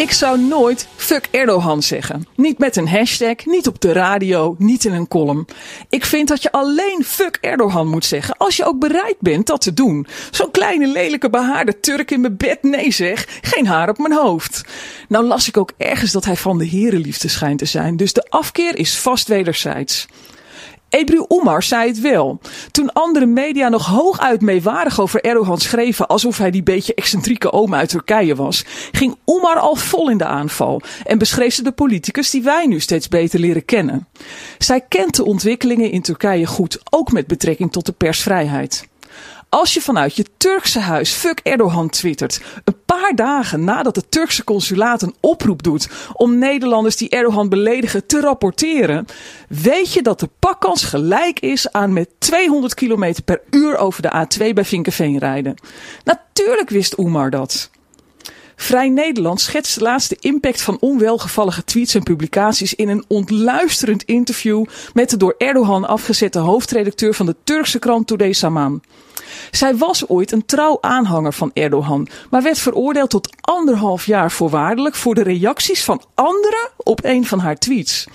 Ik zou nooit fuck Erdogan zeggen. Niet met een hashtag, niet op de radio, niet in een column. Ik vind dat je alleen fuck Erdogan moet zeggen als je ook bereid bent dat te doen. Zo'n kleine lelijke behaarde Turk in mijn bed, nee zeg, geen haar op mijn hoofd. Nou las ik ook ergens dat hij van de herenliefde schijnt te zijn, dus de afkeer is vast wederzijds. Ebru Umar zei het wel. Toen andere media nog hooguit meewarig over Erdogan schreven alsof hij die beetje excentrieke oom uit Turkije was, ging Umar al vol in de aanval en beschreef ze de politicus die wij nu steeds beter leren kennen. Zij kent de ontwikkelingen in Turkije goed, ook met betrekking tot de persvrijheid. Als je vanuit je Turkse huis fuck Erdogan twittert, een paar dagen nadat het Turkse consulaat een oproep doet om Nederlanders die Erdogan beledigen te rapporteren, weet je dat de pakkans gelijk is aan met 200 km per uur over de A2 bij Vinkenveen rijden. Natuurlijk wist Oemar dat. Vrij Nederland schetst laatst de impact van onwelgevallige tweets en publicaties in een ontluisterend interview met de door Erdogan afgezette hoofdredacteur van de Turkse krant Today Saman. Zij was ooit een trouw aanhanger van Erdogan, maar werd veroordeeld tot anderhalf jaar voorwaardelijk voor de reacties van anderen op een van haar tweets.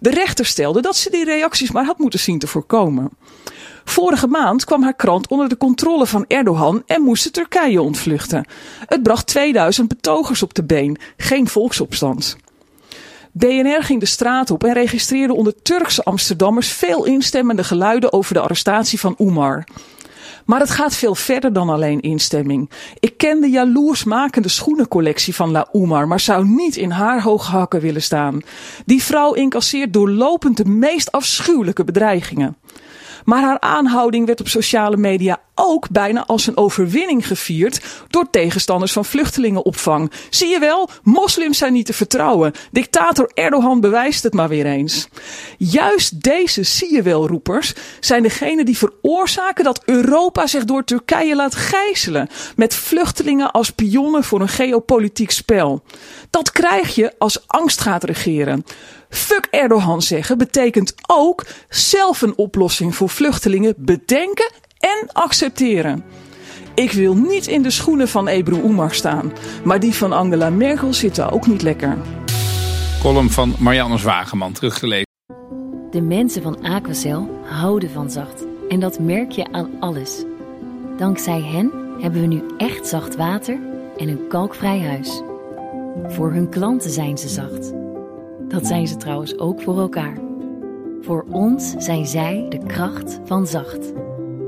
De rechter stelde dat ze die reacties maar had moeten zien te voorkomen. Vorige maand kwam haar krant onder de controle van Erdogan en moest Turkije ontvluchten. Het bracht 2000 betogers op de been, geen volksopstand. BNR ging de straat op en registreerde onder Turkse Amsterdammers veel instemmende geluiden over de arrestatie van Umar. Maar het gaat veel verder dan alleen instemming. Ik ken de jaloersmakende schoenencollectie van La Umar, maar zou niet in haar hoge hakken willen staan. Die vrouw incasseert doorlopend de meest afschuwelijke bedreigingen. Maar haar aanhouding werd op sociale media ook bijna als een overwinning gevierd door tegenstanders van vluchtelingenopvang. Zie je wel, moslims zijn niet te vertrouwen. Dictator Erdogan bewijst het maar weer eens. Juist deze zie je wel roepers zijn degene die veroorzaken dat Europa zich door Turkije laat gijzelen met vluchtelingen als pionnen voor een geopolitiek spel. Dat krijg je als angst gaat regeren. Fuck Erdogan zeggen betekent ook zelf een oplossing voor vluchtelingen bedenken en accepteren. Ik wil niet in de schoenen van Ebru Umar staan, maar die van Angela Merkel zitten ook niet lekker. Column van Marianne Zwageman, teruggelezen. De mensen van Aquacel houden van zacht. En dat merk je aan alles. Dankzij hen hebben we nu echt zacht water en een kalkvrij huis. Voor hun klanten zijn ze zacht. Dat zijn ze trouwens ook voor elkaar. Voor ons zijn zij de kracht van zacht.